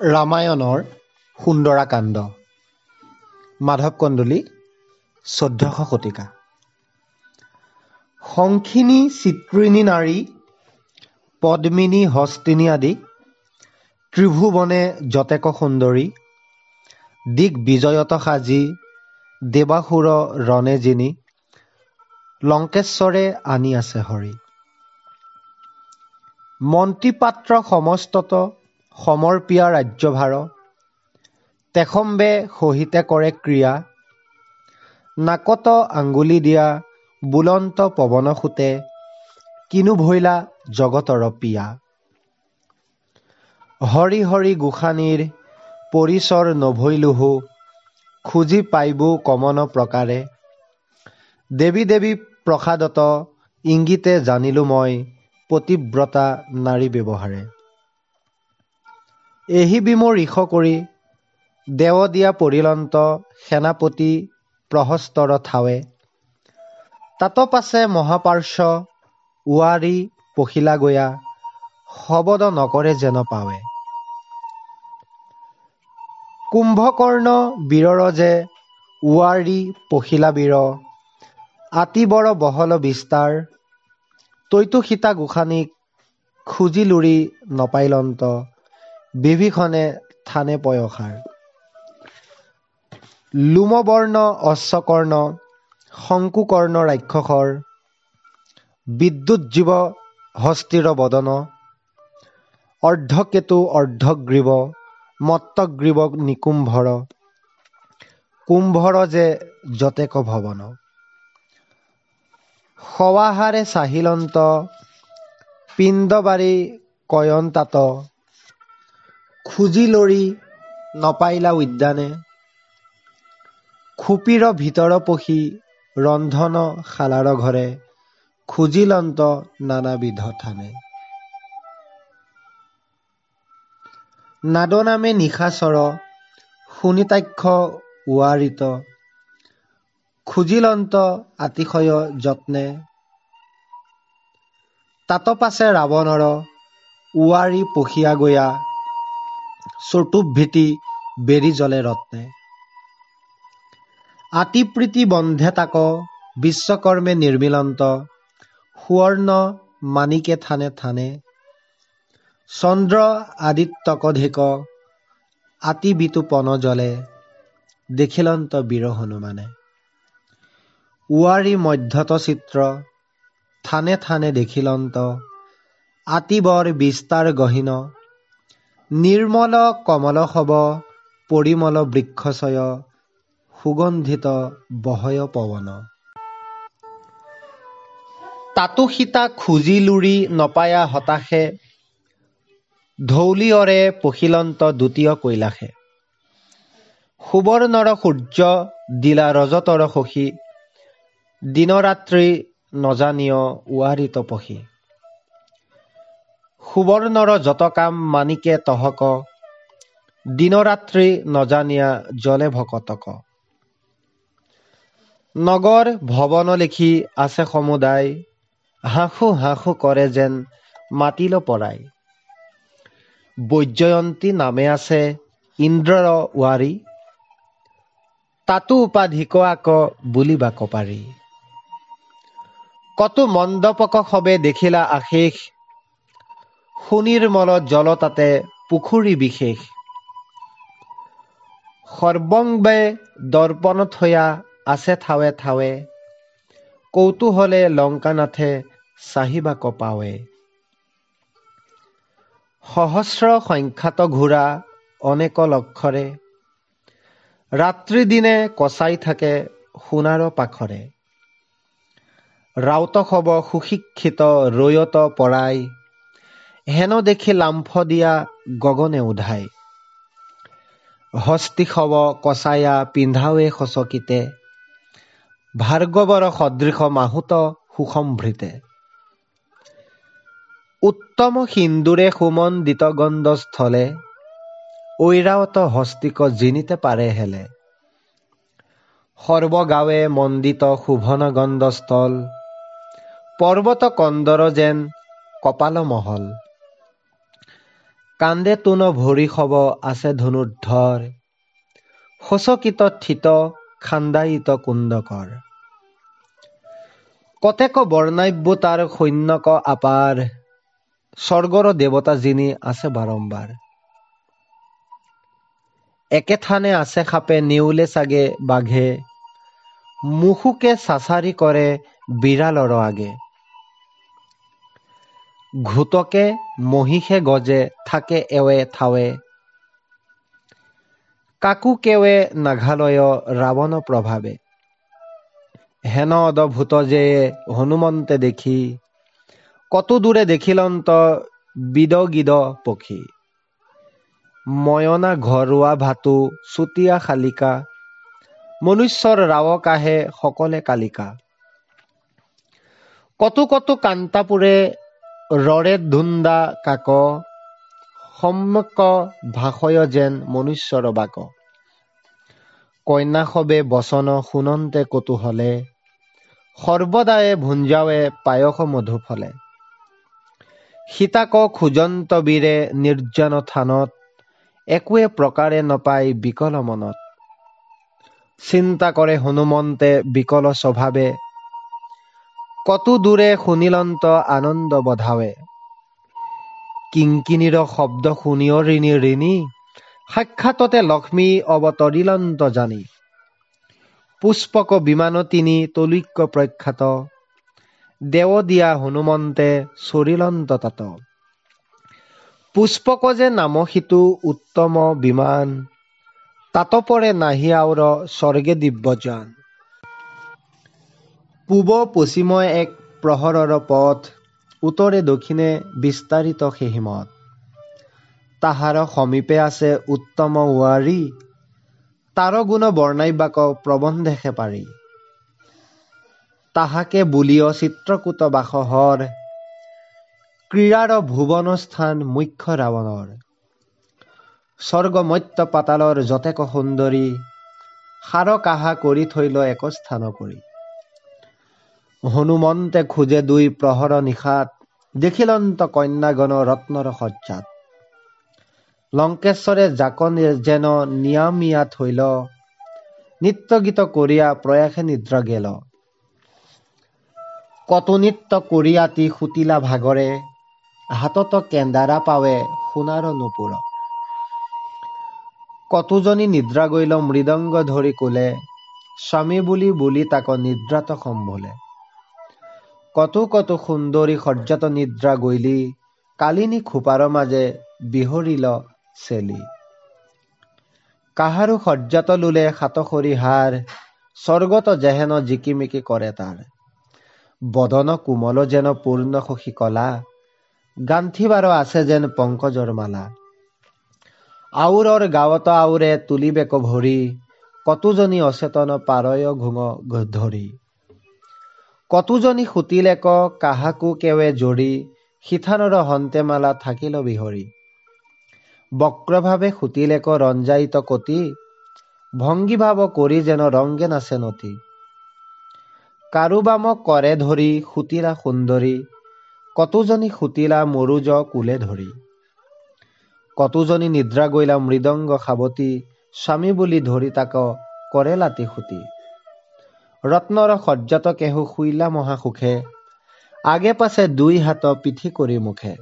ৰামায়ণৰ সুন্দৰাকাণ্ড মাধৱ কন্দলী চৈধ্যশ শতিকা। শংখিনী চিত্ৰিণী নাৰী পদ্মিনী হস্তিনী আদি ত্ৰিভুৱনে যতেক সুন্দৰী দিক বিজয়ত সাজি দেৱাসুৰ ৰণে জিনি লংকেশ্বৰে আনি আছে হৰি। মন্ত্ৰীপাত্ৰ সমস্তত সমৰ্পিয়া ৰাজ্যভাৰ তেখম্বে সহিতে কৰে ক্ৰিয়া নাকত আঙ্গুলি দিয়া বুলন্ত পৱন সুতে কিনো ভৈলা জগতৰ পিয়া। হৰি হৰি গোসানীৰ পৰিচৰ নভৈলোহো খুজি পাইবো কমন প্ৰকাৰে। দেৱী দেৱী প্ৰসাদত ইংগিতে জানিলো মই পতিব্ৰতা নাৰী ব্যৱহাৰে। এহি বিমোৰ ইষ কৰি দেৱ দিয়া পৰিলন্ত সেনাপতি প্ৰহস্তৰ থাৱে তাত পাছে মহাপাৰ্শ্ব উৱাৰী পখিলা গয়া শবদ নকৰে যেন পাৱে। কুম্ভকৰ্ণ বীৰৰ যে উৱাৰী পখিলা বীৰ আতি বৰ বহল বিস্তাৰ তৈতো সীতা গোসানীক খুজি লুৰি নপাইলন্ত বিভীষণে থানে পয়সাৰ। লোমবৰ্ণ অশ্বকৰ্ণ শংকুকৰ্ণ ৰাক্ষসৰ বিদ্যুৎজীৱ হস্তিৰ বদন অৰ্ধকেতু অৰ্ধগ্ৰীৱ মত্তগ্ৰীৱ নিকুম্ভৰ কুম্ভৰ যে যতেক ভৱন। সৱাহাৰে চাহিলন্ত পিণ্ডবাৰী কয়ন্তাত খুজি লৰি নপাইলা উদ্যানে। খুপিৰ ভিতৰ পশি ৰন্ধন শালাৰ ঘৰে খুজিলন্ত নানাবিধ থানে। নাদনামে নিশাচৰ শুনিতাক্ষ উৱাৰিত। খুজিলন্ত আতিশয় যত্নে। তাত পাছে ৰাৱণৰ উৱাৰী পখিয়া গয়া চতুৰ্ভীতি বেৰি জলে ৰত্নে। আতিপ্ৰীতি বন্ধে তাক বিশ্বকৰ্মে নিৰ্মিলন্ত সুৱৰ্ণ মানিকে থানে থানে। চন্দ্ৰ আদিত্যকধিক আতি বিতুপন জলে দেখিলন্ত বীৰ হনুমানে। উৱাৰী মধ্যত চিত্ৰ থানে থানে দেখিলন্ত আতি বৰ বিস্তাৰ গহীন নিৰ্মল কমল শৱ পৰিমল বৃক্ষচয় সুগন্ধিত বহয় পৱন। তাতো সীতা খুজি লুৰি নপায়া হতাশে ধৌলিয়ৰে পখিলন্ত দ্বিতীয় কৈলাসে। সুবৰ্ণৰ সূৰ্য দিলা ৰজতৰ শশী দিনৰাত্ৰি নজানিয় উৱাৰি তপসী সুবৰ্ণৰ যত কাম মানিকে তহক দিনৰাত্ৰি নজানিয়া জলে ভকতক। নগৰ ভৱন লিখি আছে সমুদায় হাঁসু হাঁসু কৰে যেন মাতিল পৰাই। বৈজয়ন্তী নামে আছে ইন্দ্ৰৰ উৱাৰী তাতো উপাধিক আক বুলিবাক পাৰি কতো মণ্ডপক সবে দেখিলা আশেষ সুনিৰ্মল জল তাতে পুখুৰী বিশেষ। সৰ্বংবে দৰ্পণ থৈয়া আছে থাৱে থাৱে কৌতূহলে লংকানাথে চাহিবাক পাৱে সহস্ৰ সংখ্যাত ঘোঁৰা অনেক লক্ষৰে ৰাত্ৰি দিনে কচাই থাকে সোণাৰ পাখৰে। ৰাউত শৱ সুশিক্ষিত ৰৈয়ত পৰাই হেন দেখি লাম্ফ দিয়া গগনে উধাই। হস্তি শৱ কচায়া পিন্ধাৱে সচকিতে ভাৰ্গৱৰ সদৃশ মাহুত সুসম্ভৃতে। উত্তম সিন্দুৰে সুমন্দিত গন্ধস্থলে ঐৰাৱত হস্তিক জিনিতে পাৰে হেলে। সৰ্বগাঁৱে মণ্ডিত শোভন গন্ধস্থল পৰ্বত কন্দৰ যেন কপাল মহল কান্দে তোন ভৰি খব আছে ধনুৰ্ধৰ শোচকিত থিত খান্দায়িত কুন্দকৰ। কতেক বৰ্ণাব্য তাৰ সৈন্যক আপাৰ। স্বৰ্গৰ দেৱতা যিনি আছে বাৰম্বাৰ। একেথানে আছে খাপে নেউলে চাগে বাঘে। মুখুকে চাচাৰি কৰে বিৰালৰ আগে। ঘোটকে মহিষে গজে থাকে এৱে থাৱে। কাকু কেৱে নাঘালয় ৰাৱণ প্ৰভাৱে। হেন অদভূত যে হনুমন্তে দেখি কত দূৰে দেখিলন্ত বিদগিদ পক্ষী ময়না ঘৰুৱা ভাতু চুতীয়া শালিকা মনুষ্যৰ ৰাৱক আহে সকলে কালিকা। কতো কতো কান্তাপুৰে ৰৰে ধুন্দা কাক সম্যক ভাষয় যেন মনুষ্যৰ বাক। কন্যা বচন শুনন্তে কৌতূহলে সৰ্বদায়ে ভুঞ্জাৱে পায়স মধু ফলে। সীতাক খোজন্ত বীৰে নিৰ্জন থানত একোৱে প্ৰকাৰে নপাই বিকল মনত। চিন্তা কৰে হনুমন্তে বিকল স্বভাৱে কতো দূৰে শুনিলন্ত আনন্দ বধাৱে। কিংকিনীৰ শব্দ শুনিও ঋণী ঋণী সাক্ষাততে লক্ষ্মী অৱতৰিলন্ত জানি। পুষ্পক বিমান তিনি তলৈক্য প্ৰখ্যাত দেৱ দিয়া হনুমন্তে চৰিলন্ত তাত। পুষ্পক যে নাম সিটো উত্তম বিমান তাত পৰে নাহি আউৰ স্বৰ্গে দিব্যজান পূব পশ্চিমে এক প্ৰহৰৰ পথ উত্তৰে দক্ষিণে বিস্তাৰিত সেহিমত তাহাৰ সমীপে আছে উত্তম ৱাৰী। তাৰ গুণ বৰ্ণাইবাক প্ৰবন্ধেষে পাৰি। তাহাকে বুলিয় চিত্ৰকূট বাসহৰ। ক্ৰীড়াৰ ভুৱন স্থান মুখ্য ৰাৱণৰ। স্বৰ্গ মত্য পাতালৰ যতেক সুন্দৰী সাৰ কাহা কৰি থৈল এক স্থান কৰি। হনুমন্তে খোজে দুই প্ৰহৰ নিশাত দেখিলন্ত কন্যাগণ ৰত্নৰ সজ্জাত। লংকেশ্বৰে জাক যেন নিয়ামিয়া থৈল নিত্য গীত কৰিয়া প্ৰয়াসে নিদ্ৰা গেল। কত নিত্য কৰিয়াতি সুতিলা ভাগৰে হাতত কেন্দাৰা পাৱে সোণাৰ নুপুৰ। কতোজনী নিদ্ৰা গৈল মৃদংগ ধৰি কোলে স্বামী বুলি বুলি তাক নিদ্ৰাত সম্ভোলে কতো কতো সুন্দৰী সজ্জাত নিদ্ৰা গৈলি কালিনী খোপাৰ মাজে বিহৰিল চেলি। কাহাৰো সজ্জাত লুলে সাতসৰী হাৰ স্বৰ্গত যেহেন জিকিমিকি কৰে তাৰ। বদন কোমল যেন পূৰ্ণ সখী কলা গান্থিবাৰ আছে যেন পংকজৰ মালা। আউৰৰ গাঁৱত আউৰে তুলিবেক ভৰি কতোজনী অচেতন পাৰয় ঘুঙ ধৰি। কতোজনী সুতিলেক কাহাকো কেৱে জৰি সিথানৰ হন্তেমালা থাকিল বিহৰি। বক্ৰভাৱে সুতিলেক ৰঞ্জায়িত কতি ভংগী ভাৱ কৰি যেন ৰংগে নাচে নতি। কাৰোবাম কৰে ধৰি সুতিলা সুন্দৰী কতোজনী সুতিলা মৰুজ কুলে ধৰি। কতোজনী নিদ্ৰা গৈলা মৃদংগ সাৱতী স্বামী বুলি ধৰি তাক কৰে লাতি সুতি। ৰত্নৰ সজ্জাত কেহু শুইলা মহাসুখে আগে পাছে দুই হাত পিঠি কৰি মুখে।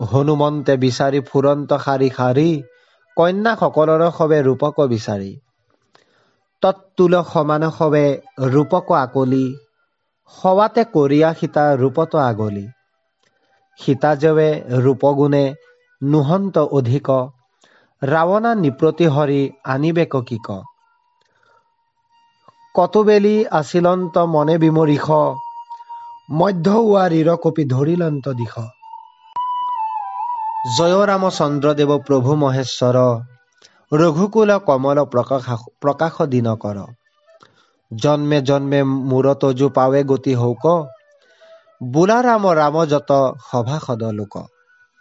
হনুমন্তে বিচাৰি ফুৰন্ত শাৰী শাৰী কন্যাসকলৰ সবে ৰূপক বিচাৰি। তৎতুল সমান সবে ৰূপক আকলি সৱাতে কৰিয়া সীতা ৰূপত আগলি। সীতা যেৱে ৰূপগুণে নুহন্ত অধিক ৰাৱণা নিপ্ৰতি হৰি আনিবেক কিক কতবেলি আছিলন্ত মনে বিমৰিষ মধ্য ৱাৰীৰ কপি ধৰিলন্ত দিশ। জয় ৰামচন্দ্ৰদেৱ প্ৰভু মহেশ্বৰ ৰঘুকুল কমল প্ৰকাশ প্ৰকাশ দিন কৰ। জন্মে জন্মে মূৰ তজু পাৱে গতি হৌক বোলা ৰাম ৰাম যত সভাসদ লোক